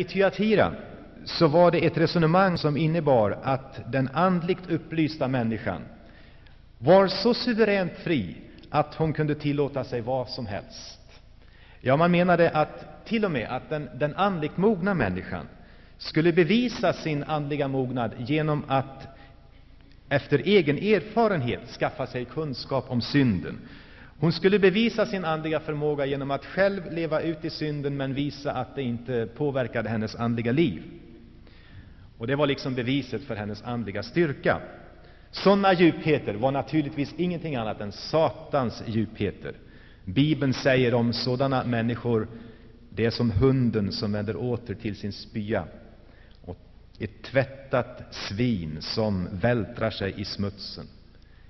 i Thyatira så var det ett resonemang som innebar att den andligt upplysta människan var så suveränt fri att hon kunde tillåta sig vad som helst. Ja, man menade att till och med att den, den andligt mogna människan skulle bevisa sin andliga mognad genom att efter egen erfarenhet skaffa sig kunskap om synden. Hon skulle bevisa sin andliga förmåga genom att själv leva ut i synden, men visa att det inte påverkade hennes andliga liv. Och Det var liksom beviset för hennes andliga styrka. Sådana djupheter var naturligtvis ingenting annat än Satans djupheter. Bibeln säger om sådana människor, det är som hunden som vänder åter till sin spya och ett tvättat svin som vältrar sig i smutsen.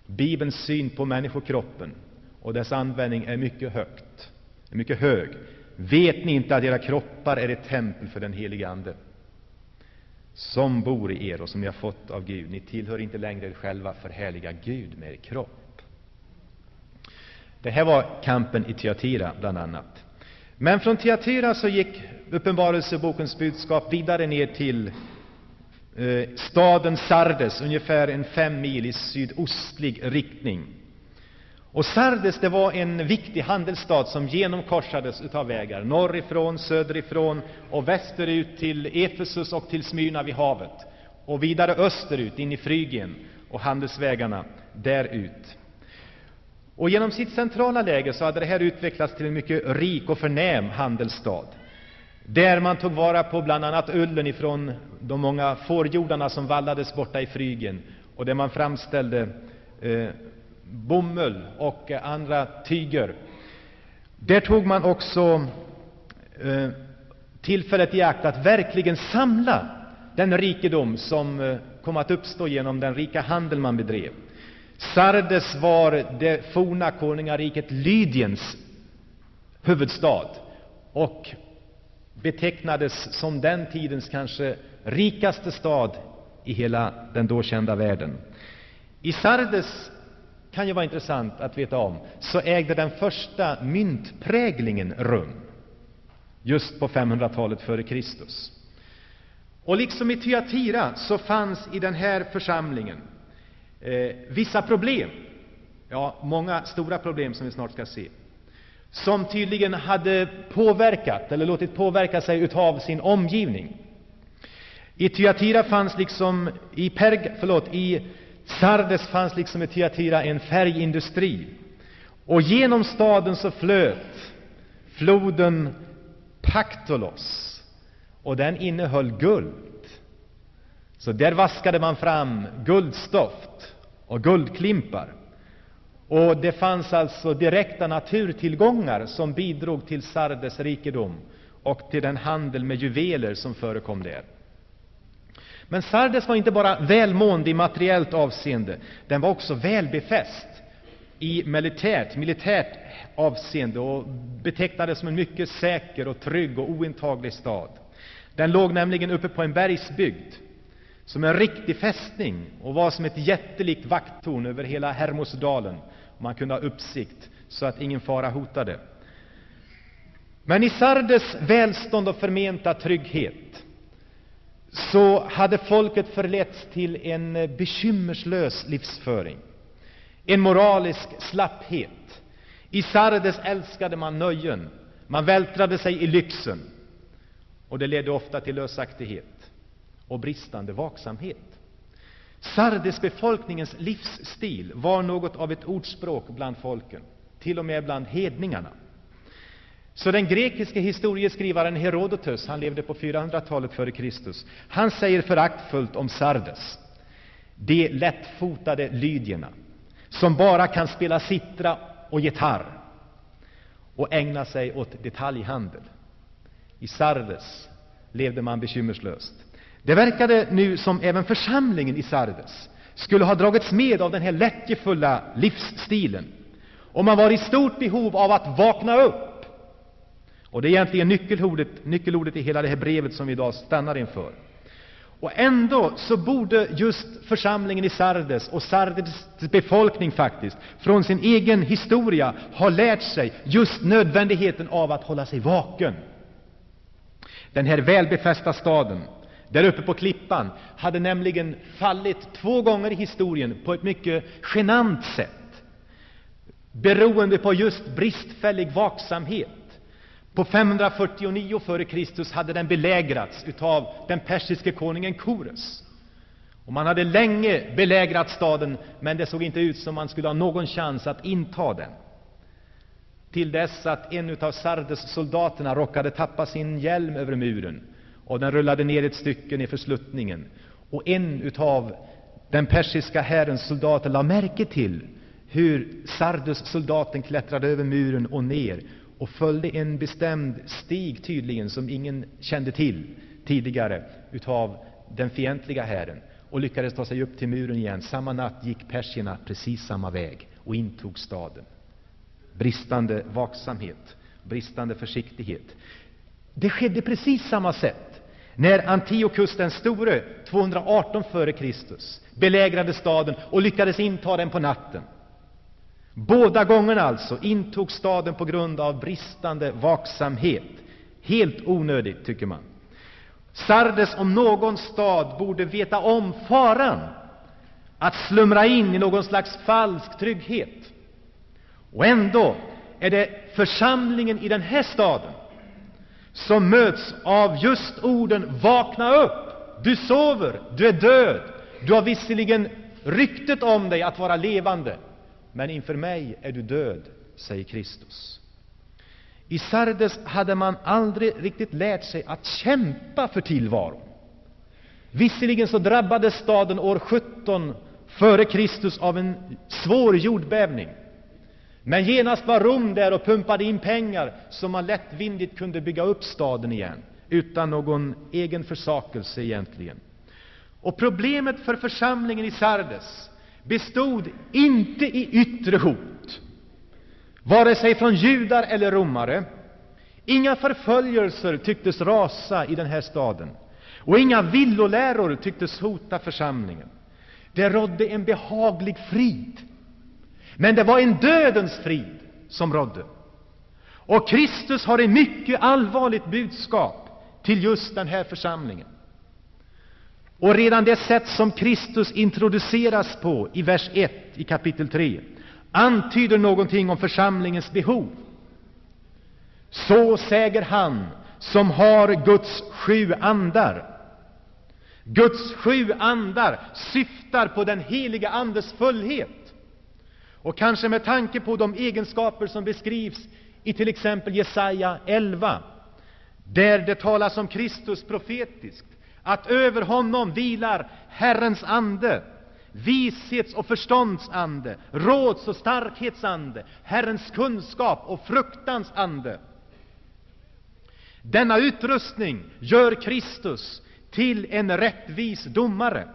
Bibelns syn på människokroppen och dess användning är mycket högt, är mycket hög. Vet ni inte att era kroppar är ett tempel för den helige Ande, som bor i er och som ni har fått av Gud? Ni tillhör inte längre er själva, förhärliga Gud med er kropp. Det här var kampen i Tyatira, bland annat. Men från Tyatira så gick Uppenbarelsebokens budskap vidare ner till eh, staden Sardes, ungefär en fem mil i sydostlig riktning. Och Sardes det var en viktig handelsstad som genomkorsades av vägar. Norrifrån, söderifrån och västerut till Efesus och till Smyrna vid havet. Och vidare österut in i Frygien och handelsvägarna därut. Och genom sitt centrala läge så hade det här utvecklats till en mycket rik och förnäm handelsstad. Där man tog vara på bland annat ullen ifrån de många fårjordarna som vallades borta i Frygien och där man framställde eh, bomull och eh, andra tyger. Där tog man också eh, tillfället i akt att verkligen samla den rikedom som eh, kom att uppstå genom den rika handel man bedrev. Sardes var det forna konungariket Lydiens huvudstad och betecknades som den tidens kanske rikaste stad i hela den då kända världen. I Sardes kan ju vara intressant att veta om, så ägde den första myntpräglingen rum just på 500-talet före Kristus. Och liksom i Tyatira så fanns i den här församlingen eh, vissa problem, ja, många stora problem som vi snart ska se, som tydligen hade påverkat, eller låtit påverka sig utav sin omgivning. I Tyatira fanns liksom i, Perg, förlåt, i Sardes fanns liksom i Tyatira en färgindustri. Och genom staden så flöt floden Paktolos. Och den innehöll guld. Så där vaskade man fram guldstoft och guldklimpar. Och det fanns alltså direkta naturtillgångar som bidrog till Sardes rikedom och till den handel med juveler som förekom där. Men Sardes var inte bara välmående i materiellt avseende, den var också välbefäst i militärt, militärt avseende och betecknades som en mycket säker och trygg och ointaglig stad. Den låg nämligen uppe på en bergsbygd som en riktig fästning och var som ett jättelikt vakttorn över hela Hermosdalen. Man kunde ha uppsikt så att ingen fara hotade. Men i Sardes välstånd och förmenta trygghet så hade folket förletts till en eh, bekymmerslös livsföring, en moralisk slapphet. I Sardes älskade man nöjen, man vältrade sig i lyxen, och det ledde ofta till lösaktighet och bristande vaksamhet. Sardes befolkningens livsstil var något av ett ordspråk bland folken, till och med bland hedningarna. Så den grekiske historieskrivaren Herodotus, han levde på 400-talet före Kristus, han säger föraktfullt om Sardes, de lättfotade lydierna, som bara kan spela sitra och gitarr och ägna sig åt detaljhandel. I Sardes levde man bekymmerslöst. Det verkade nu som även församlingen i Sardes skulle ha dragits med av den här lättjefulla livsstilen, och man var i stort behov av att vakna upp det är egentligen nyckelordet, nyckelordet i hela det här brevet som vi idag stannar inför. Och ändå så borde just församlingen i Sardes och Sardes befolkning faktiskt från sin egen historia ha lärt sig just nödvändigheten av att hålla sig vaken. Den här välbefästa staden, där uppe på klippan, hade nämligen fallit två gånger i historien på ett mycket genant sätt beroende på just bristfällig vaksamhet. På 549 f.Kr. hade den belägrats av den persiske konungen Kores. Och man hade länge belägrat staden, men det såg inte ut som man skulle ha någon chans att inta den. Till dess att en av Sardes soldaterna råkade tappa sin hjälm över muren, och den rullade ner ett stycke nerför sluttningen. Och en av den persiska härens soldater lade märke till hur Sardes soldaten klättrade över muren och ner och följde en bestämd stig, tydligen, som ingen kände till tidigare utav den fientliga hären och lyckades ta sig upp till muren igen. Samma natt gick persierna precis samma väg och intog staden. Bristande vaksamhet, bristande försiktighet. Det skedde precis samma sätt när Antiochus den store, 218 f.Kr., belägrade staden och lyckades inta den på natten. Båda gångerna alltså intog staden på grund av bristande vaksamhet. Helt onödigt, tycker man. Sardes, om någon stad, borde veta om faran att slumra in i någon slags falsk trygghet. Och ändå är det församlingen i den här staden som möts av just orden ”vakna upp, du sover, du är död, du har visserligen ryktet om dig att vara levande, men inför mig är du död”, säger Kristus. I Sardes hade man aldrig riktigt lärt sig att kämpa för tillvaron. Visserligen så drabbades staden år 17 före Kristus av en svår jordbävning. Men genast var Rom där och pumpade in pengar så man lättvindigt kunde bygga upp staden igen, utan någon egen försakelse egentligen. Och problemet för församlingen i Sardes bestod inte i yttre hot, vare sig från judar eller romare. Inga förföljelser tycktes rasa i den här staden, och inga villoläror tycktes hota församlingen. Det rådde en behaglig frid, men det var en dödens frid som rådde. Och Kristus har ett mycket allvarligt budskap till just den här församlingen. Och redan det sätt som Kristus introduceras på i vers 1 i kapitel 3 antyder någonting om församlingens behov. Så säger han som har Guds sju andar. Guds sju andar syftar på den heliga Andes fullhet. Och kanske med tanke på de egenskaper som beskrivs i till exempel Jesaja 11, där det talas om Kristus profetiskt, att över honom vilar Herrens ande, vishets och förstånds ande, råds och starkhets ande, Herrens kunskap och fruktans ande. Denna utrustning gör Kristus till en rättvis domare.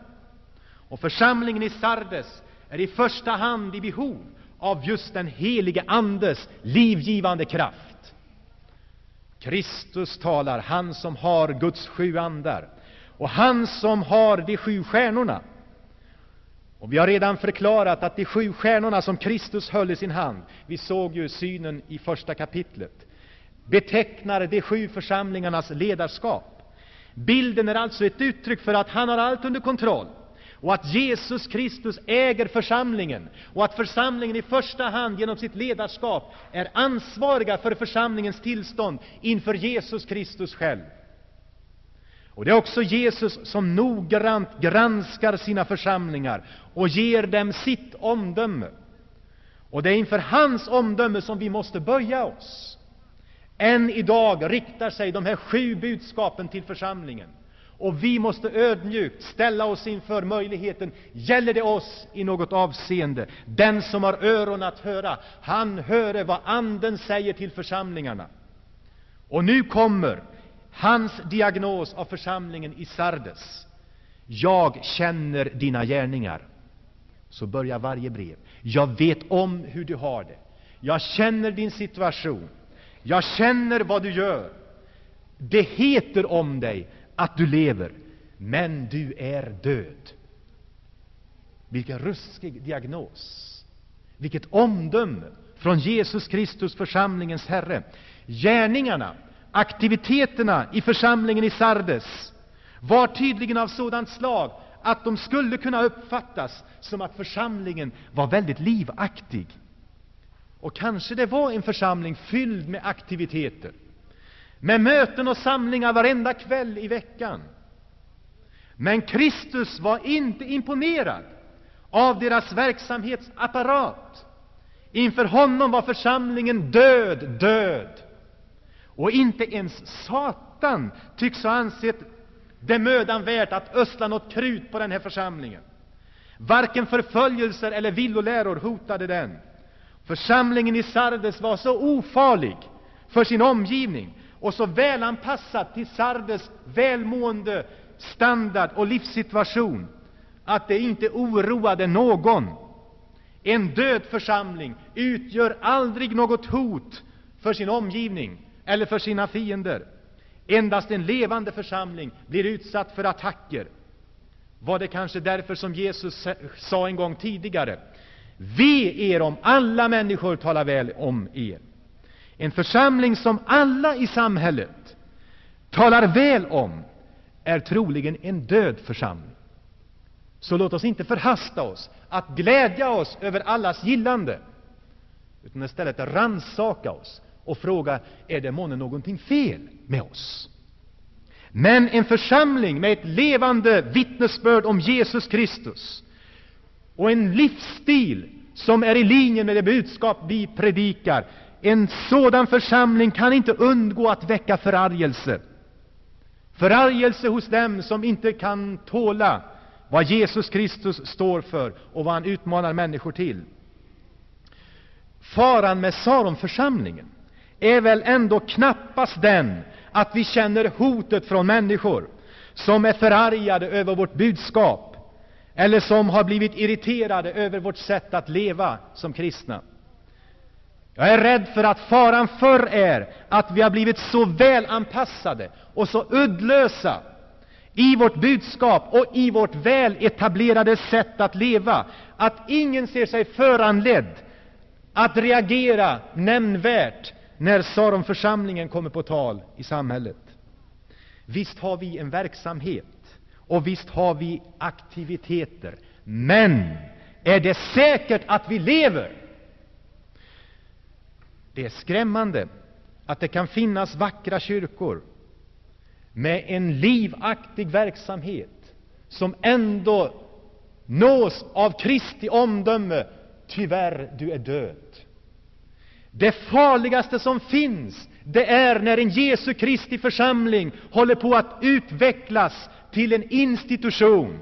Och församlingen i Sardes är i första hand i behov av just den helige Andes livgivande kraft. Kristus talar, han som har Guds sju andar, och han som har de sju stjärnorna. Och vi har redan förklarat att de sju stjärnorna som Kristus höll i sin hand, vi såg ju synen i första kapitlet, betecknar de sju församlingarnas ledarskap. Bilden är alltså ett uttryck för att han har allt under kontroll och att Jesus Kristus äger församlingen och att församlingen i första hand genom sitt ledarskap är ansvariga för församlingens tillstånd inför Jesus Kristus själv. Och det är också Jesus som noggrant granskar sina församlingar och ger dem sitt omdöme. Och det är inför hans omdöme som vi måste böja oss. Än idag riktar sig de här sju budskapen till församlingen. Och vi måste ödmjukt ställa oss inför möjligheten, gäller det oss i något avseende? Den som har öron att höra, han höre vad Anden säger till församlingarna. Och nu kommer hans diagnos av församlingen i Sardes. Jag känner dina gärningar. Så börjar varje brev. Jag vet om hur du har det. Jag känner din situation. Jag känner vad du gör. Det heter om dig att du lever, men du är död. Vilken ruskig diagnos! Vilket omdöme från Jesus Kristus, församlingens Herre! Gärningarna Aktiviteterna i församlingen i Sardes var tydligen av sådant slag att de skulle kunna uppfattas som att församlingen var väldigt livaktig. Och kanske det var en församling fylld med aktiviteter, med möten och samlingar varenda kväll i veckan. Men Kristus var inte imponerad av deras verksamhetsapparat. Inför honom var församlingen död, död. Och inte ens Satan tycks ha ansett det mödan värt att ösla något krut på den här församlingen. Varken förföljelser eller villoläror hotade den. Församlingen i Sardes var så ofarlig för sin omgivning och så välanpassad till Sardes välmående standard och livssituation att det inte oroade någon. En död församling utgör aldrig något hot för sin omgivning eller för sina fiender. Endast en levande församling blir utsatt för attacker. Var det kanske därför som Jesus sa en gång tidigare Ve er om alla människor talar väl om er. En församling som alla i samhället talar väl om är troligen en död församling. Så låt oss inte förhasta oss att glädja oss över allas gillande, utan istället rannsaka oss och fråga, är det månne någonting fel med oss? Men en församling med ett levande vittnesbörd om Jesus Kristus och en livsstil som är i linje med det budskap vi predikar, en sådan församling kan inte undgå att väcka förargelse. Förargelse hos dem som inte kan tåla vad Jesus Kristus står för och vad han utmanar människor till. Faran med Saronförsamlingen är väl ändå knappast den att vi känner hotet från människor som är förargade över vårt budskap eller som har blivit irriterade över vårt sätt att leva som kristna. Jag är rädd för att faran förr är att vi har blivit så välanpassade och så uddlösa i vårt budskap och i vårt väletablerade sätt att leva att ingen ser sig föranledd att reagera nämnvärt när Saronförsamlingen kommer på tal i samhället. Visst har vi en verksamhet och visst har vi aktiviteter, men är det säkert att vi lever? Det är skrämmande att det kan finnas vackra kyrkor med en livaktig verksamhet som ändå nås av Kristi omdöme Tyvärr, du är död. Det farligaste som finns, det är när en Jesu Kristi församling håller på att utvecklas till en institution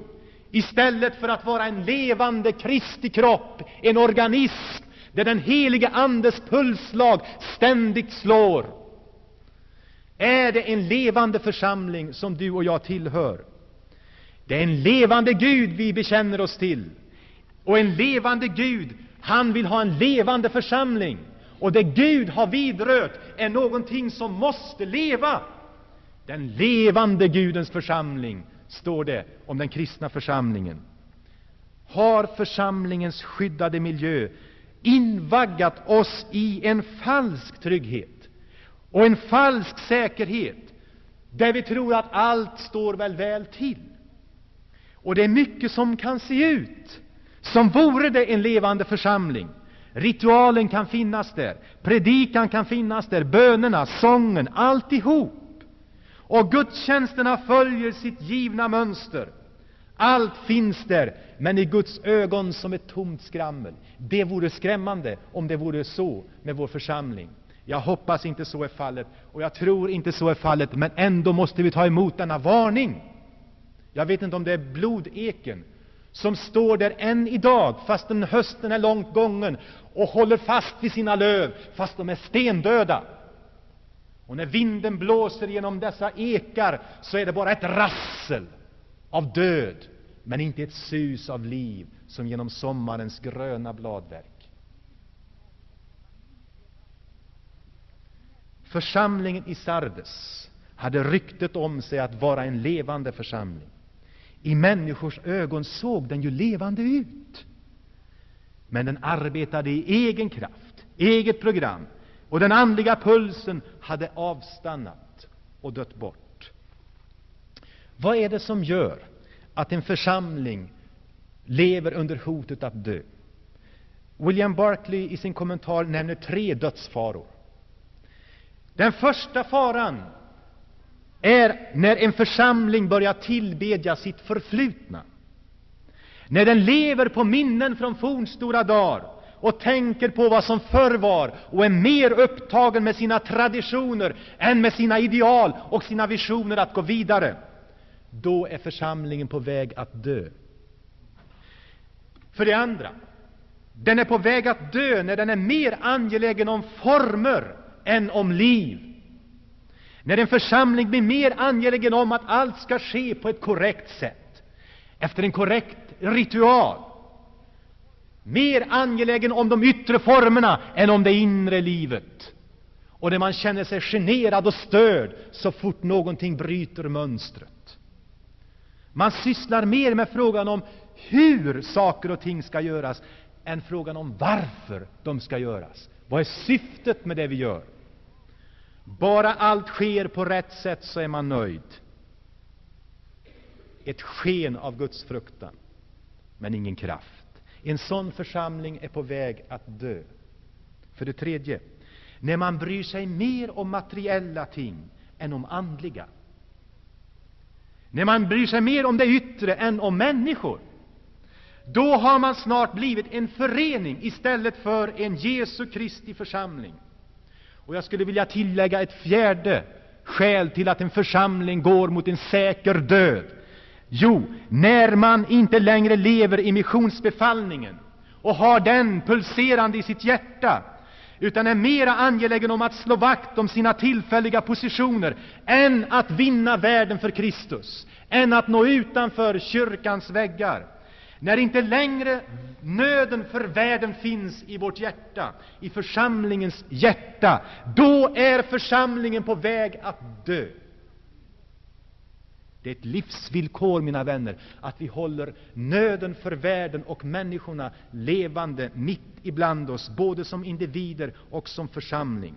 istället för att vara en levande Kristi kropp, en organism där den helige Andes pulsslag ständigt slår. Är det en levande församling som du och jag tillhör? Det är en levande Gud vi bekänner oss till. Och en levande Gud, han vill ha en levande församling. Och det Gud har vidrört är någonting som måste leva. Den levande Gudens församling, står det om den kristna församlingen. Har församlingens skyddade miljö invaggat oss i en falsk trygghet och en falsk säkerhet, där vi tror att allt står väl väl till? Och det är mycket som kan se ut som vore det en levande församling. Ritualen kan finnas där, predikan kan finnas där, bönerna, sången, alltihop. Och gudstjänsterna följer sitt givna mönster. Allt finns där, men i Guds ögon som ett tomt skrammel. Det vore skrämmande om det vore så med vår församling. Jag hoppas inte så är fallet, och jag tror inte så är fallet, men ändå måste vi ta emot denna varning. Jag vet inte om det är blodeken som står där än idag, fastän hösten är långt gången, och håller fast vid sina löv, fast de är stendöda. Och när vinden blåser genom dessa ekar så är det bara ett rassel av död, men inte ett sus av liv som genom sommarens gröna bladverk. Församlingen i Sardes hade ryktet om sig att vara en levande församling. I människors ögon såg den ju levande ut. Men den arbetade i egen kraft, eget program, och den andliga pulsen hade avstannat. och dött bort. Vad är det som gör att en församling lever under hotet att dö? William Barclay i sin kommentar nämner tre dödsfaror. Den första faran är när en församling börjar tillbedja sitt förflutna. När den lever på minnen från fornstora dagar och tänker på vad som förr var och är mer upptagen med sina traditioner än med sina ideal och sina visioner att gå vidare, då är församlingen på väg att dö. För det andra, den är på väg att dö när den är mer angelägen om former än om liv. När en församling blir mer angelägen om att allt ska ske på ett korrekt sätt, efter en korrekt ritual, mer angelägen om de yttre formerna än om det inre livet. Och när man känner sig generad och störd så fort någonting bryter mönstret. Man sysslar mer med frågan om hur saker och ting ska göras än frågan om varför de ska göras. Vad är syftet med det vi gör? Bara allt sker på rätt sätt så är man nöjd. Ett sken av Guds fruktan, men ingen kraft. En sån församling är på väg att dö. För det tredje, när man bryr sig mer om materiella ting än om andliga. När man bryr sig mer om det yttre än om människor. Då har man snart blivit en förening istället för en Jesu Kristi församling. Och jag skulle vilja tillägga ett fjärde skäl till att en församling går mot en säker död. Jo, när man inte längre lever i missionsbefallningen och har den pulserande i sitt hjärta, utan är mera angelägen om att slå vakt om sina tillfälliga positioner än att vinna världen för Kristus, än att nå utanför kyrkans väggar. När inte längre nöden för världen finns i vårt hjärta, i församlingens hjärta, då är församlingen på väg att dö. Det är ett livsvillkor, mina vänner, att vi håller nöden för världen och människorna levande mitt ibland oss, både som individer och som församling.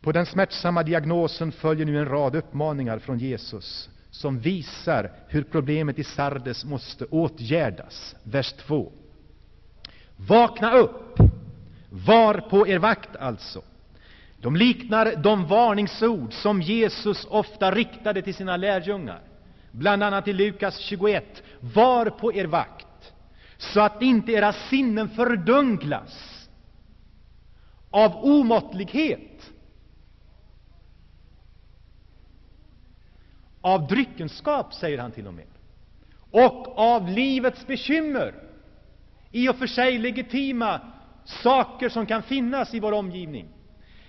På den smärtsamma diagnosen följer nu en rad uppmaningar från Jesus som visar hur problemet i Sardes måste åtgärdas. Vers 2. Vakna upp! Var på er vakt, alltså. De liknar de varningsord som Jesus ofta riktade till sina lärjungar, bland annat i Lukas 21. Var på er vakt, så att inte era sinnen fördunklas av omåttlighet av dryckenskap, säger han till och med, och av livets bekymmer, i och för sig legitima saker som kan finnas i vår omgivning.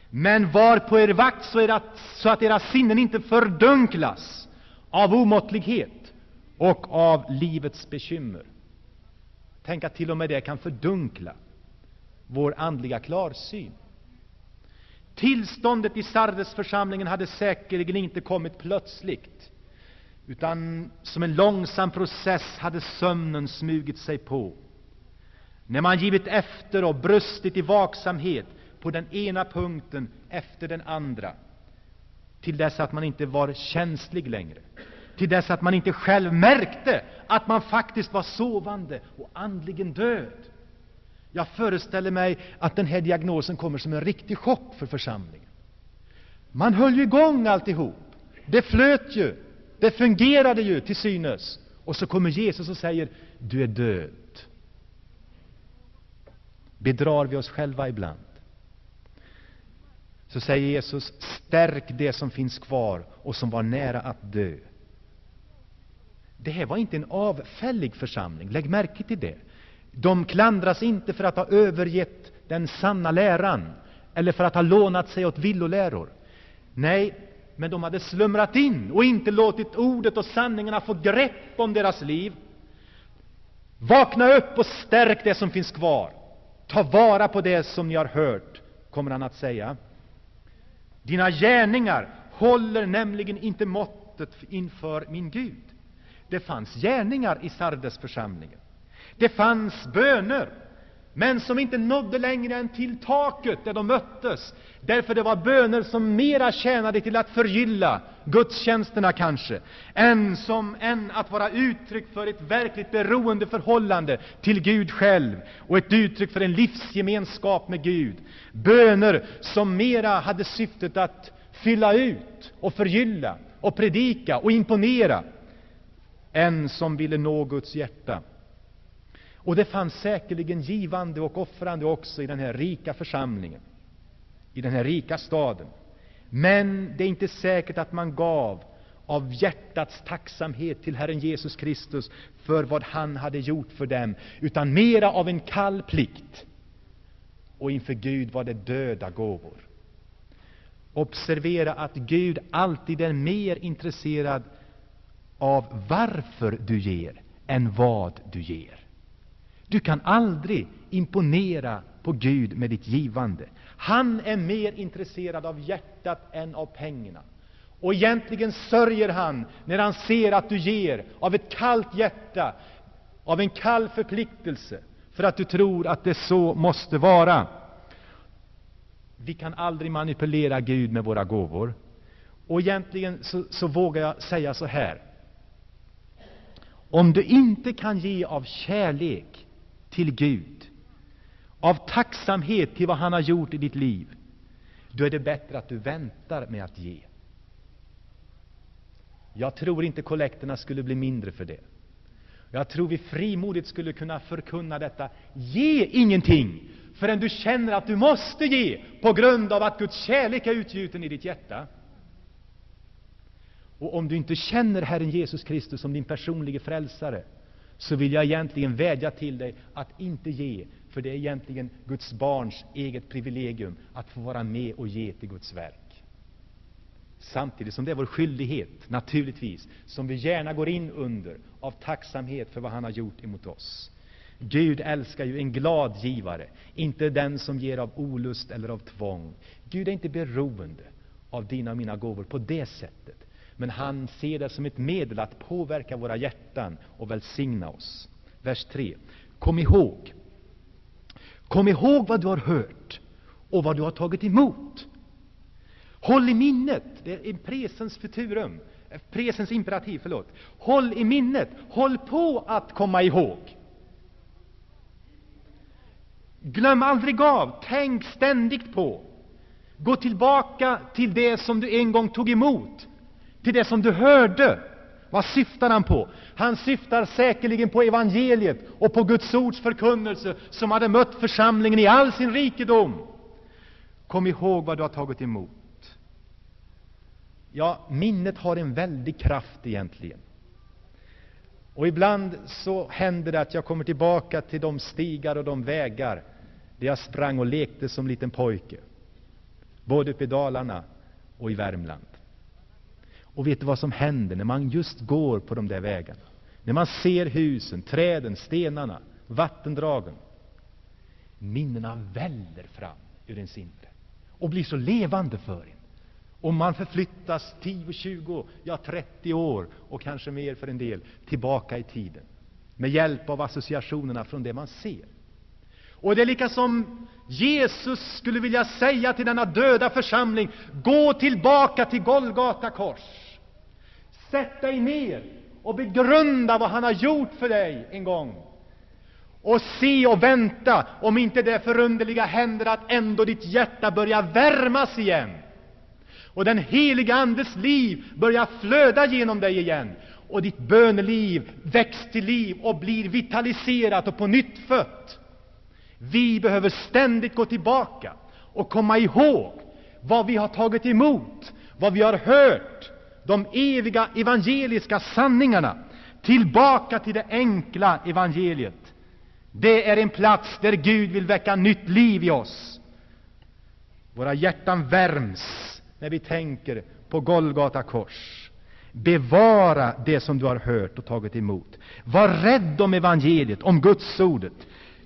Men var på er vakt så, att, så att era sinnen inte fördunklas av omåttlighet och av livets bekymmer. Tänk att till och med det kan fördunkla vår andliga klarsyn. Tillståndet i Sardesförsamlingen hade säkerligen inte kommit plötsligt, utan som en långsam process hade sömnen smugit sig på. När man givit efter och brustit i vaksamhet på den ena punkten efter den andra, till dess att man inte var känslig längre, till dess att man inte själv märkte att man faktiskt var sovande och andligen död. Jag föreställer mig att den här diagnosen kommer som en riktig chock för församlingen. Man höll ju igång alltihop. Det flöt ju. Det fungerade ju till synes. Och så kommer Jesus och säger, du är död. Bedrar vi oss själva ibland? Så säger Jesus, stärk det som finns kvar och som var nära att dö. Det här var inte en avfällig församling, lägg märke till det. De klandras inte för att ha övergett den sanna läran eller för att ha lånat sig åt villoläror. Nej, men de hade slumrat in och inte låtit ordet och sanningarna få grepp om deras liv. Vakna upp och stärk det som finns kvar. Ta vara på det som ni har hört, kommer han att säga. Dina gärningar håller nämligen inte måttet inför min Gud. Det fanns gärningar i Sardesförsamlingen. Det fanns böner men som inte nådde längre än till taket där de möttes, därför det var böner som mera tjänade till att förgylla gudstjänsterna kanske, än, som, än att vara uttryck för ett verkligt beroendeförhållande till Gud själv och ett uttryck för en livsgemenskap med Gud. Böner som mera hade syftet att fylla ut och förgylla och predika och imponera, än som ville nå Guds hjärta. Och det fanns säkerligen givande och offrande också i den här rika församlingen, i den här rika staden. Men det är inte säkert att man gav av hjärtats tacksamhet till Herren Jesus Kristus för vad han hade gjort för dem, utan mera av en kall plikt. Och inför Gud var det döda gåvor. Observera att Gud alltid är mer intresserad av varför du ger än vad du ger. Du kan aldrig imponera på Gud med ditt givande. Han är mer intresserad av hjärtat än av pengarna. Och egentligen sörjer han när han ser att du ger av ett kallt hjärta, av en kall förpliktelse, för att du tror att det så måste vara. Vi kan aldrig manipulera Gud med våra gåvor. Och egentligen så, så vågar jag säga så här. Om du inte kan ge av kärlek till Gud, av tacksamhet till vad han har gjort i ditt liv, då är det bättre att du väntar med att ge. Jag tror inte kollekterna skulle bli mindre för det. Jag tror vi frimodigt skulle kunna förkunna detta. Ge ingenting förrän du känner att du måste ge på grund av att Guds kärlek är utgjuten i ditt hjärta. Och om du inte känner Herren Jesus Kristus som din personliga frälsare, så vill jag egentligen vädja till dig att inte ge, för det är egentligen Guds barns eget privilegium att få vara med och ge till Guds verk. Samtidigt som det är vår skyldighet, naturligtvis, som vi gärna går in under av tacksamhet för vad han har gjort emot oss. Gud älskar ju en glad givare, inte den som ger av olust eller av tvång. Gud är inte beroende av dina och mina gåvor på det sättet. Men han ser det som ett medel att påverka våra hjärtan och välsigna oss. Vers 3. Kom ihåg. Kom ihåg vad du har hört och vad du har tagit emot. Håll i minnet. Det är presens futurum. Eh, presens imperativ, förlåt. Håll i minnet. Håll på att komma ihåg. Glöm aldrig av. Tänk ständigt på. Gå tillbaka till det som du en gång tog emot till det som du hörde. Vad syftar han på? Han syftar säkerligen på evangeliet och på Guds ords förkunnelse som hade mött församlingen i all sin rikedom. Kom ihåg vad du har tagit emot. Ja, minnet har en väldig kraft egentligen. Och ibland så händer det att jag kommer tillbaka till de stigar och de vägar där jag sprang och lekte som liten pojke, både uppe i Dalarna och i Värmland. Och vet du vad som händer när man just går på de där vägarna? När man ser husen, träden, stenarna, vattendragen. Minnena väller fram ur ens inre och blir så levande för en. Och man förflyttas 10, 20, ja 30 år och kanske mer för en del tillbaka i tiden med hjälp av associationerna från det man ser. Och det är lika som Jesus skulle vilja säga till denna döda församling, gå tillbaka till Golgata kors. Sätt dig ner och begrunda vad han har gjort för dig en gång. Och se och vänta om inte det förunderliga händer att ändå ditt hjärta börjar värmas igen. Och den heliga Andes liv börjar flöda genom dig igen. Och ditt böneliv väcks till liv och blir vitaliserat och på nytt fött. Vi behöver ständigt gå tillbaka och komma ihåg vad vi har tagit emot, vad vi har hört, de eviga evangeliska sanningarna, tillbaka till det enkla evangeliet. Det är en plats där Gud vill väcka nytt liv i oss. Våra hjärtan värms när vi tänker på Golgata kors. Bevara det som du har hört och tagit emot. Var rädd om evangeliet, om Guds ordet.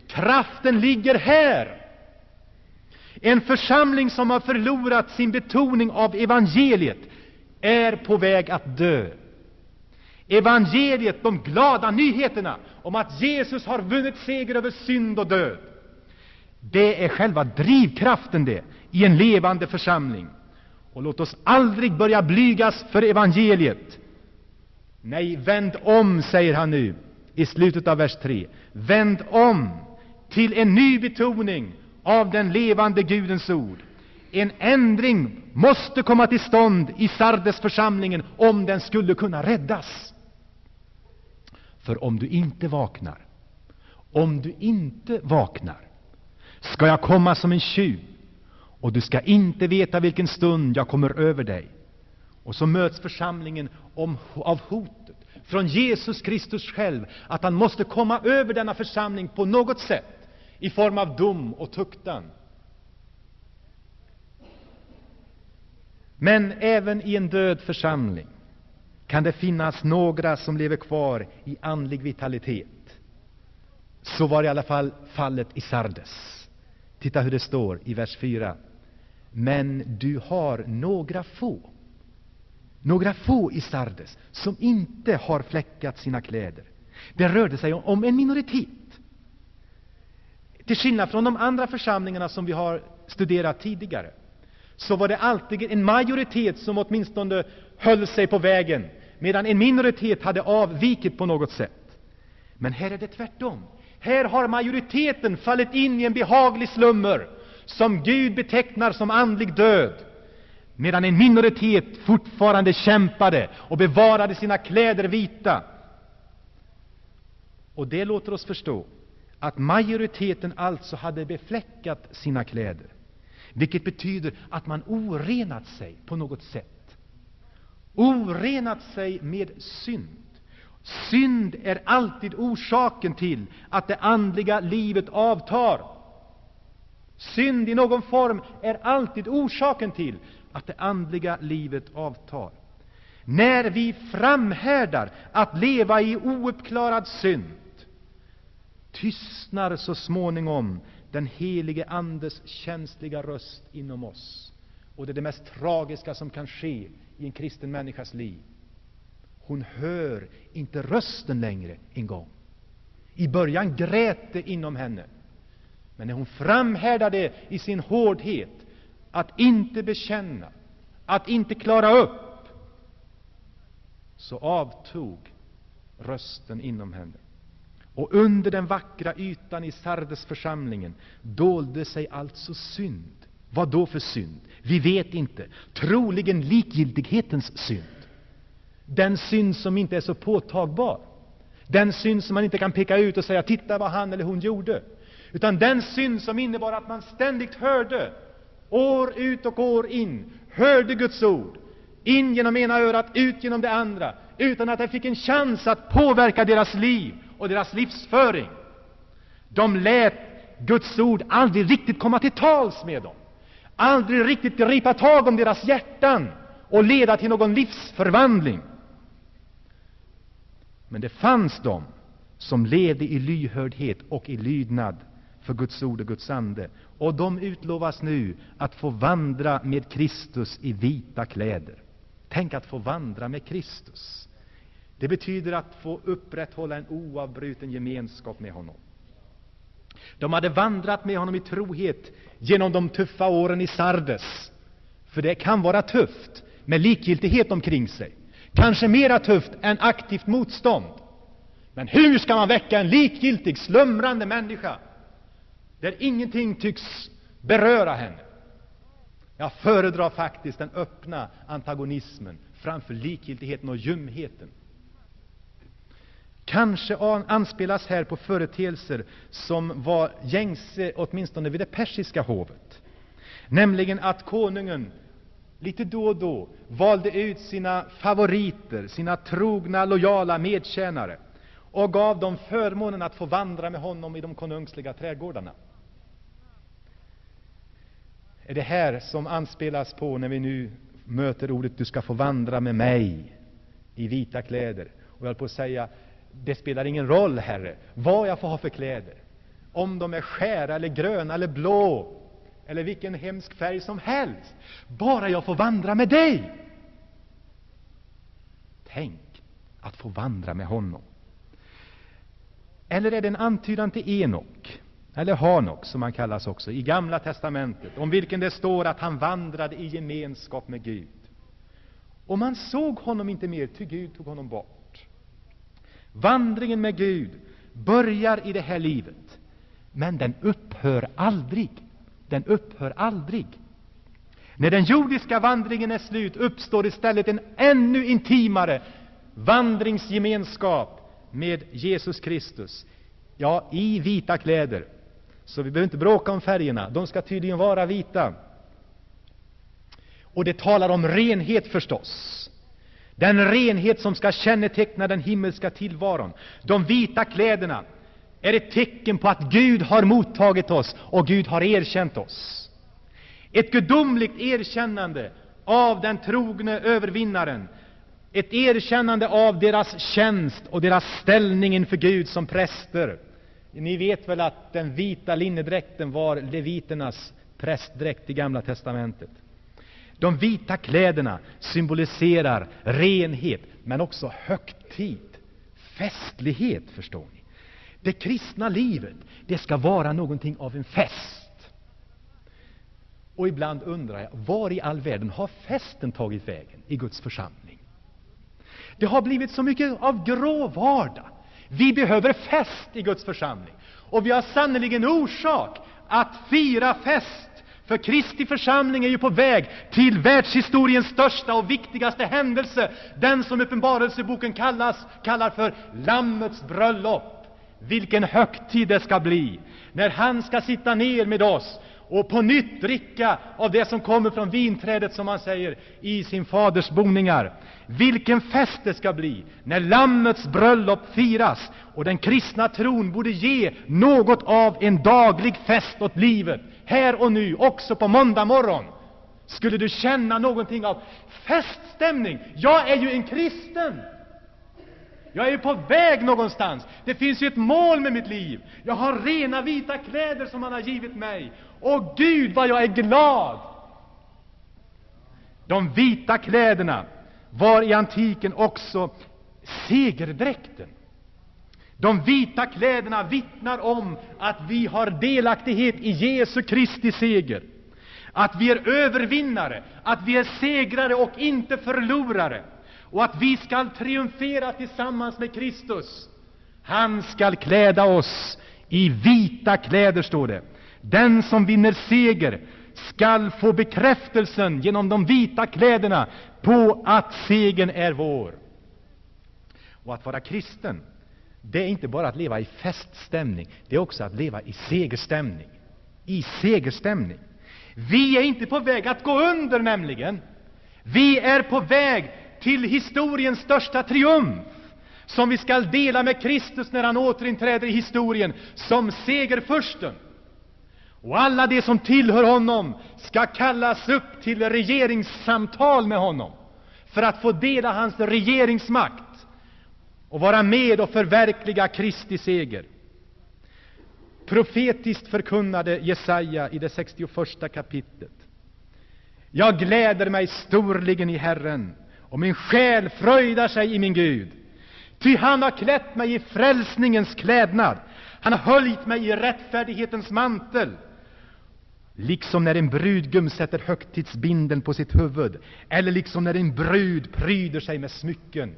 Kraften ligger här. En församling som har förlorat sin betoning av evangeliet är på väg att dö. Evangeliet, de glada nyheterna om att Jesus har vunnit seger över synd och död, Det är själva drivkraften det, i en levande församling. Och låt oss aldrig börja blygas för evangeliet. Nej, vänd om, säger han nu i slutet av vers 3. Vänd om till en ny betoning av den levande Gudens ord. En ändring måste komma till stånd i Sardesförsamlingen om den skulle kunna räddas. För om du inte vaknar, om du inte vaknar, ska jag komma som en tjuv, och du ska inte veta vilken stund jag kommer över dig. Och så möts församlingen om, av hotet från Jesus Kristus själv att han måste komma över denna församling på något sätt i form av dom och tuktan. Men även i en död församling kan det finnas några som lever kvar i andlig vitalitet. Så var i alla fall fallet i Sardes. Titta hur det står i vers 4. Men du har några få, några få i Sardes som inte har fläckat sina kläder. Det rörde sig om en minoritet. Till skillnad från de andra församlingarna som vi har studerat tidigare, så var det alltid en majoritet som åtminstone höll sig på vägen, medan en minoritet hade avvikit på något sätt. Men här är det tvärtom. Här har majoriteten fallit in i en behaglig slummer, som Gud betecknar som andlig död, medan en minoritet fortfarande kämpade och bevarade sina kläder vita. Och det låter oss förstå att majoriteten alltså hade befläckat sina kläder, vilket betyder att man orenat sig på något sätt. Orenat sig med synd. Synd är alltid orsaken till att det andliga livet avtar. Synd i någon form är alltid orsaken till att det andliga livet avtar. När vi framhärdar att leva i ouppklarad synd tystnar så småningom den helige Andes känsliga röst inom oss. Och det är det mest tragiska som kan ske i en kristen människas liv. Hon hör inte rösten längre en gång. I början grät det inom henne. Men när hon framhärdade i sin hårdhet att inte bekänna, att inte klara upp, så avtog rösten inom henne. Och under den vackra ytan i Sardesförsamlingen dolde sig alltså synd. Vad då för synd? Vi vet inte. Troligen likgiltighetens synd. Den synd som inte är så påtagbar. Den synd som man inte kan peka ut och säga ”titta vad han eller hon gjorde”. Utan den synd som innebar att man ständigt hörde, år ut och år in, hörde Guds ord, in genom ena örat, ut genom det andra, utan att det fick en chans att påverka deras liv och deras livsföring. De lät Guds ord aldrig riktigt komma till tals med dem, aldrig riktigt gripa tag om deras hjärtan och leda till någon livsförvandling. Men det fanns de som levde i lyhördhet och i lydnad för Guds ord och Guds ande. Och de utlovas nu att få vandra med Kristus i vita kläder. Tänk att få vandra med Kristus. Det betyder att få upprätthålla en oavbruten gemenskap med honom. De hade vandrat med honom i trohet genom de tuffa åren i Sardes. För det kan vara tufft med likgiltighet omkring sig. Kanske mera tufft än aktivt motstånd. Men hur ska man väcka en likgiltig, slumrande människa där ingenting tycks beröra henne? Jag föredrar faktiskt den öppna antagonismen framför likgiltigheten och ljumheten. Kanske anspelas här på företeelser som var gängse åtminstone vid det persiska hovet, nämligen att konungen lite då och då valde ut sina favoriter, sina trogna, lojala medtjänare och gav dem förmånen att få vandra med honom i de konungsliga trädgårdarna. Är det här som anspelas på när vi nu möter ordet ”du ska få vandra med mig i vita kläder”? Och jag höll på att säga, det spelar ingen roll, Herre, vad jag får ha för kläder. Om de är skära eller gröna eller blå eller vilken hemsk färg som helst. Bara jag får vandra med dig. Tänk att få vandra med honom. Eller är det en antydan till Enok? eller Hanok som han kallas också, i Gamla testamentet, om vilken det står att han vandrade i gemenskap med Gud. Och man såg honom inte mer, ty Gud tog honom bort. Vandringen med Gud börjar i det här livet, men den upphör aldrig. Den upphör aldrig. När den jordiska vandringen är slut uppstår istället en ännu intimare vandringsgemenskap med Jesus Kristus. Ja, i vita kläder. Så vi behöver inte bråka om färgerna. De ska tydligen vara vita. Och det talar om renhet förstås. Den renhet som ska känneteckna den himmelska tillvaron. De vita kläderna är ett tecken på att Gud har mottagit oss och Gud har erkänt oss. Ett gudomligt erkännande av den trogne övervinnaren, ett erkännande av deras tjänst och deras ställning inför Gud som präster. Ni vet väl att den vita linnedräkten var leviternas prästdräkt i Gamla testamentet. De vita kläderna symboliserar renhet, men också högtid, festlighet, förstår ni. Det kristna livet, det ska vara någonting av en fest. Och ibland undrar jag, var i all världen har festen tagit vägen i Guds församling? Det har blivit så mycket av grå vardag. Vi behöver fest i Guds församling. Och vi har sannerligen orsak att fira fest för Kristi församling är ju på väg till världshistoriens största och viktigaste händelse, den som Uppenbarelseboken kallas, kallar för Lammets bröllop. Vilken högtid det ska bli, när han ska sitta ner med oss och på nytt dricka av det som kommer från vinträdet, som han säger, i sin faders boningar. Vilken fest det ska bli när Lammets bröllop firas! Och den kristna tron borde ge något av en daglig fest åt livet, här och nu, också på måndag morgon. Skulle du känna någonting av feststämning? Jag är ju en kristen! Jag är ju på väg någonstans. Det finns ju ett mål med mitt liv. Jag har rena vita kläder som han har givit mig. Och Gud, vad jag är glad! De vita kläderna var i antiken också segerdräkten. De vita kläderna vittnar om att vi har delaktighet i Jesu Kristi seger, att vi är övervinnare, att vi är segrare och inte förlorare, och att vi skall triumfera tillsammans med Kristus. Han skall kläda oss i vita kläder, står det. Den som vinner seger skall få bekräftelsen genom de vita kläderna på att segern är vår. Och att vara kristen, det är inte bara att leva i feststämning, det är också att leva i segerstämning. I segerstämning. Vi är inte på väg att gå under, nämligen. Vi är på väg till historiens största triumf, som vi skall dela med Kristus när han återinträder i historien som segerfursten. Och alla de som tillhör honom skall kallas upp till regeringssamtal med honom för att få dela hans regeringsmakt och vara med och förverkliga Kristi seger. Profetiskt förkunnade Jesaja i det 61 kapitlet. Jag gläder mig storligen i Herren, och min själ fröjdar sig i min Gud. Ty han har klätt mig i frälsningens klädnad, han har höljt mig i rättfärdighetens mantel. Liksom när en brudgum sätter högtidsbindeln på sitt huvud, eller liksom när en brud pryder sig med smycken.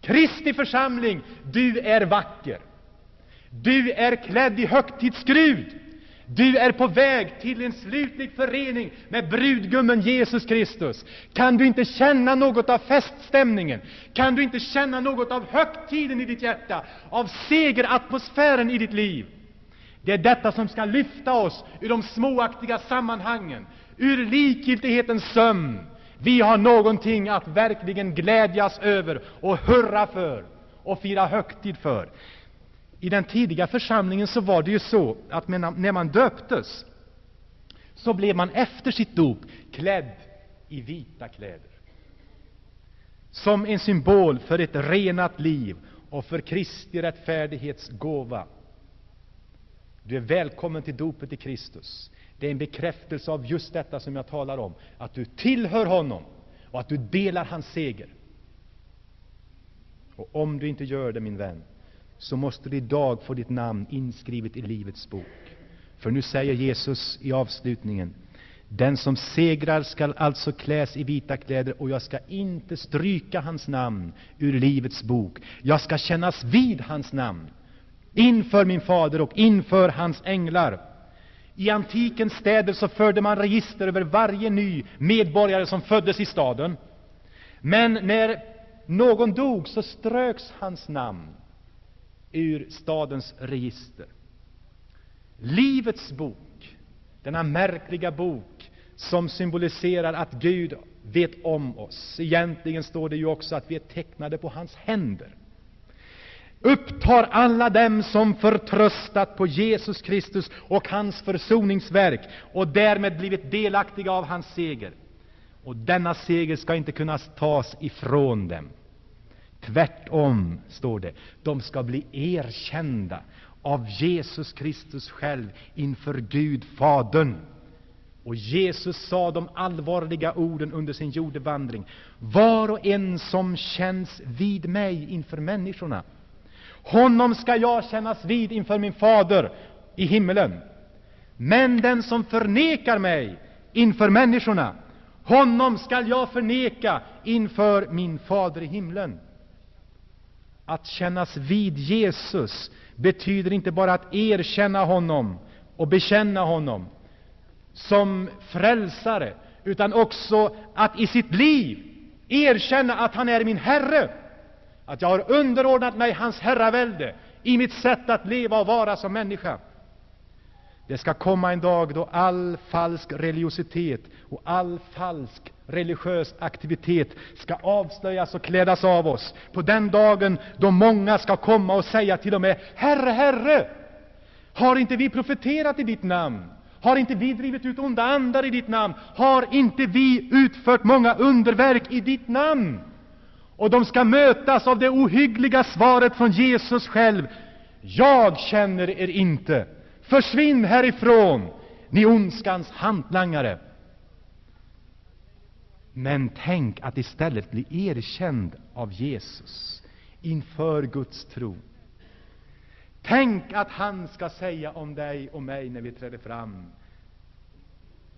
Kristi församling, du är vacker. Du är klädd i högtidsskrud. Du är på väg till en slutlig förening med brudgummen Jesus Kristus. Kan du inte känna något av feststämningen? Kan du inte känna något av högtiden i ditt hjärta, av segeratmosfären i ditt liv? Det är detta som skall lyfta oss ur de småaktiga sammanhangen, ur likgiltighetens sömn. Vi har någonting att verkligen glädjas över och hurra för och fira högtid för. I den tidiga församlingen så var det ju så att när man döptes så blev man efter sitt dop klädd i vita kläder. Som en symbol för ett renat liv och för Kristi rättfärdighets gåva. Du är välkommen till dopet i Kristus. Det är en bekräftelse av just detta som jag talar om, att du tillhör honom och att du delar hans seger. Och om du inte gör det, min vän, så måste du idag få ditt namn inskrivet i Livets bok. För nu säger Jesus i avslutningen den som segrar skall alltså kläs i vita kläder, och jag skall inte stryka hans namn ur Livets bok. Jag skall kännas vid hans namn inför min fader och inför hans änglar. I antikens städer så förde man register över varje ny medborgare som föddes i staden. Men när någon dog så ströks hans namn ur stadens register. Livets bok, denna märkliga bok som symboliserar att Gud vet om oss. Egentligen står det ju också att vi är tecknade på hans händer upptar alla dem som förtröstat på Jesus Kristus och hans försoningsverk och därmed blivit delaktiga av hans seger. Och denna seger skall inte kunna tas ifrån dem. Tvärtom, står det, de skall bli erkända av Jesus Kristus själv inför Gud Fadern. Och Jesus sa de allvarliga orden under sin jordevandring. Var och en som känns vid mig inför människorna, honom skall jag kännas vid inför min fader i himmelen. Men den som förnekar mig inför människorna, honom skall jag förneka inför min fader i himlen. Att kännas vid Jesus betyder inte bara att erkänna honom och bekänna honom som frälsare, utan också att i sitt liv erkänna att han är min Herre att jag har underordnat mig hans herravälde i mitt sätt att leva och vara som människa. Det skall komma en dag då all falsk religiositet och all falsk religiös aktivitet skall avslöjas och klädas av oss. På den dagen då många skall komma och säga till och med Herre, Herre, har inte vi profeterat i ditt namn? Har inte vi drivit ut onda andar i ditt namn? Har inte vi utfört många underverk i ditt namn? Och de skall mötas av det ohyggliga svaret från Jesus själv. Jag känner er inte. Försvinn härifrån, ni ondskans hantlangare. Men tänk att istället bli erkänd av Jesus inför Guds tro. Tänk att han skall säga om dig och mig när vi träder fram,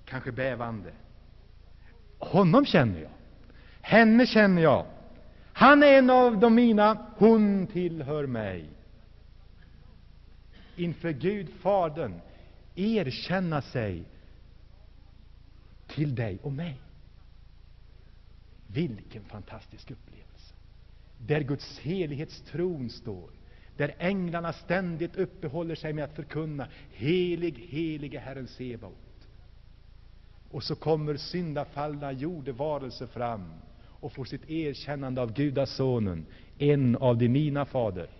kanske bävande. Honom känner jag. Henne känner jag. Han är en av de mina, hon tillhör mig. Inför Gud Fadern erkänna sig till dig och mig. Vilken fantastisk upplevelse! Där Guds helighetstron står, där änglarna ständigt uppehåller sig med att förkunna Helig, helige Herren Sebaot. Och så kommer syndafallna jordevarelser fram och får sitt erkännande av Gudasonen, en av de mina, Fader,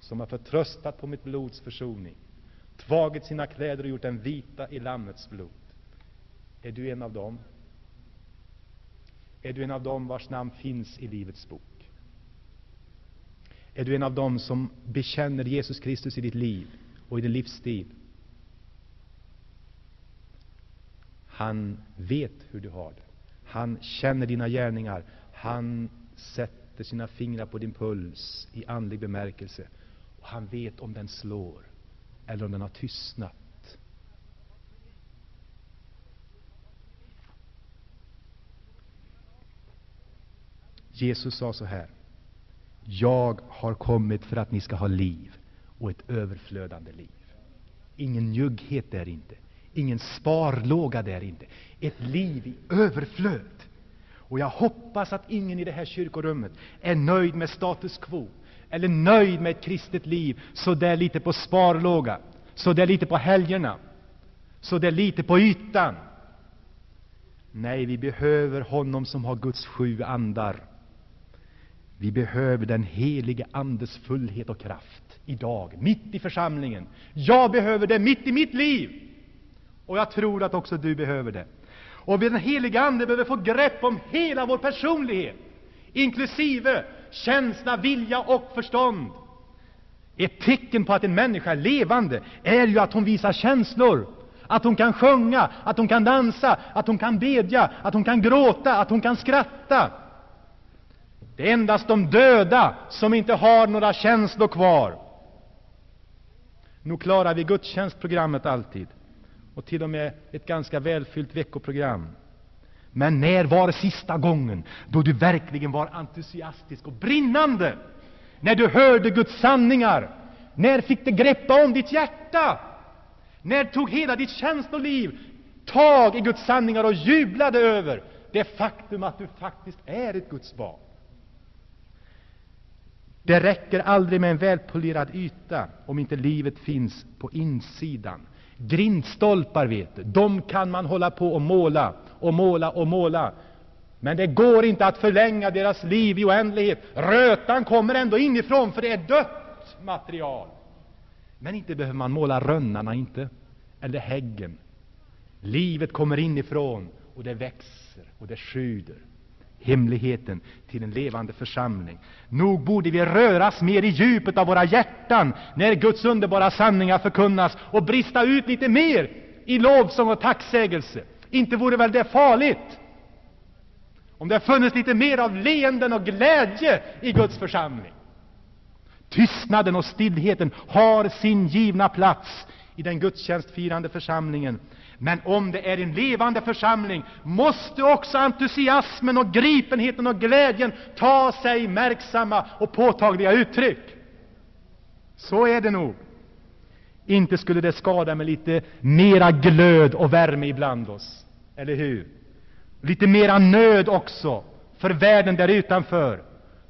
som har förtröstat på mitt blods försoning, tvagit sina kläder och gjort dem vita i Lammets blod. Är du en av dem? Är du en av dem vars namn finns i Livets bok? Är du en av dem som bekänner Jesus Kristus i ditt liv och i din livsstil? Han vet hur du har det. Han känner dina gärningar. Han sätter sina fingrar på din puls i andlig bemärkelse. Och han vet om den slår eller om den har tystnat. Jesus sa så här. Jag har kommit för att ni ska ha liv och ett överflödande liv. Ingen njugghet där inte. Ingen sparlåga där inte. Ett liv i överflöd. Och jag hoppas att ingen i det här kyrkorummet är nöjd med status quo eller nöjd med ett kristet liv så där lite på sparlåga, så där lite på helgerna, så där lite på ytan. Nej, vi behöver honom som har Guds sju andar. Vi behöver den helige Andes fullhet och kraft idag, mitt i församlingen. Jag behöver det mitt i mitt liv. Och jag tror att också du behöver det. Och den heliga Ande behöver få grepp om hela vår personlighet, inklusive känsla, vilja och förstånd. Ett tecken på att en människa är levande är ju att hon visar känslor, att hon kan sjunga, att hon kan dansa, att hon kan bedja, att hon kan gråta, att hon kan skratta. Det är endast de döda som inte har några känslor kvar. Nog klarar vi gudstjänstprogrammet alltid, och till och med ett ganska välfyllt veckoprogram. Men när var sista gången då du verkligen var entusiastisk och brinnande? När du hörde Guds sanningar? När fick det greppa om ditt hjärta? När tog hela ditt känsloliv tag i Guds sanningar och jublade över det faktum att du faktiskt är ett Guds barn? Det räcker aldrig med en välpolerad yta om inte livet finns på insidan. Grindstolpar, vet du, de kan man hålla på och måla och måla och måla. Men det går inte att förlänga deras liv i oändlighet. Rötan kommer ändå inifrån, för det är dött material. Men inte behöver man måla rönnarna, inte, eller häggen. Livet kommer inifrån, och det växer och det sjuder hemligheten till en levande församling. Nog borde vi röras mer i djupet av våra hjärtan när Guds underbara sanningar förkunnas och brista ut lite mer i lovsång och tacksägelse. Inte vore väl det farligt? Om det funnits lite mer av leenden och glädje i Guds församling. Tystnaden och stillheten har sin givna plats i den gudstjänstfirande församlingen. Men om det är en levande församling måste också entusiasmen och gripenheten och glädjen ta sig märksamma och påtagliga uttryck. Så är det nog. Inte skulle det skada med lite mera glöd och värme ibland oss, eller hur? Lite mera nöd också för världen där utanför,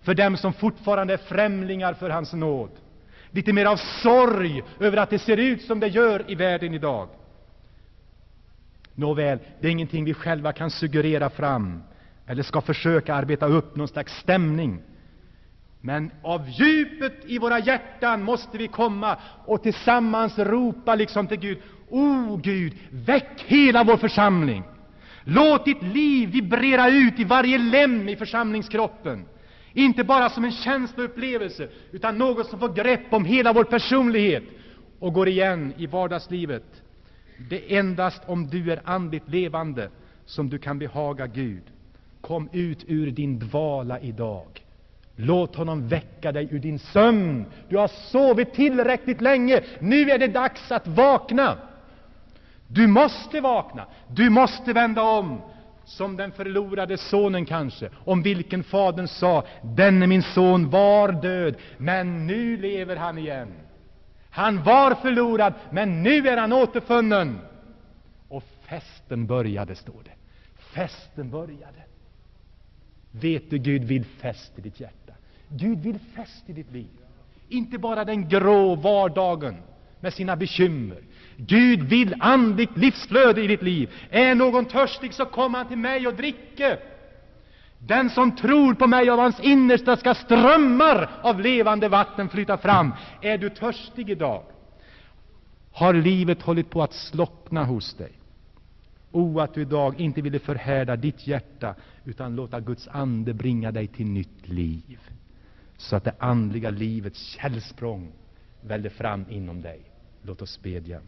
för dem som fortfarande är främlingar för hans nåd. Lite mer av sorg över att det ser ut som det gör i världen idag. Nåväl, det är ingenting vi själva kan suggerera fram eller ska försöka arbeta upp någon slags stämning. Men av djupet i våra hjärtan måste vi komma och tillsammans ropa liksom till Gud. O Gud, väck hela vår församling! Låt ditt liv vibrera ut i varje lem i församlingskroppen. Inte bara som en känsloupplevelse, utan något som får grepp om hela vår personlighet och går igen i vardagslivet. Det är endast om du är andligt levande som du kan behaga Gud. Kom ut ur din dvala idag. Låt honom väcka dig ur din sömn. Du har sovit tillräckligt länge. Nu är det dags att vakna. Du måste vakna. Du måste vända om. Som den förlorade sonen kanske, om vilken fadern sa, denne min son var död, men nu lever han igen. Han var förlorad, men nu är han återfunnen. Och festen började, står det. Festen började. Vet du, Gud vill fest i ditt hjärta. Gud vill fest i ditt liv. Inte bara den grå vardagen med sina bekymmer. Gud vill andligt livsflöde i ditt liv. Är någon törstig, så kom han till mig och dricke. Den som tror på mig av hans innersta ska strömmar av levande vatten flyta fram. Är du törstig idag? Har livet hållit på att slockna hos dig? O, att du idag inte ville förhärda ditt hjärta, utan låta Guds ande bringa dig till nytt liv, så att det andliga livets källsprång väller fram inom dig. Låt oss bedja.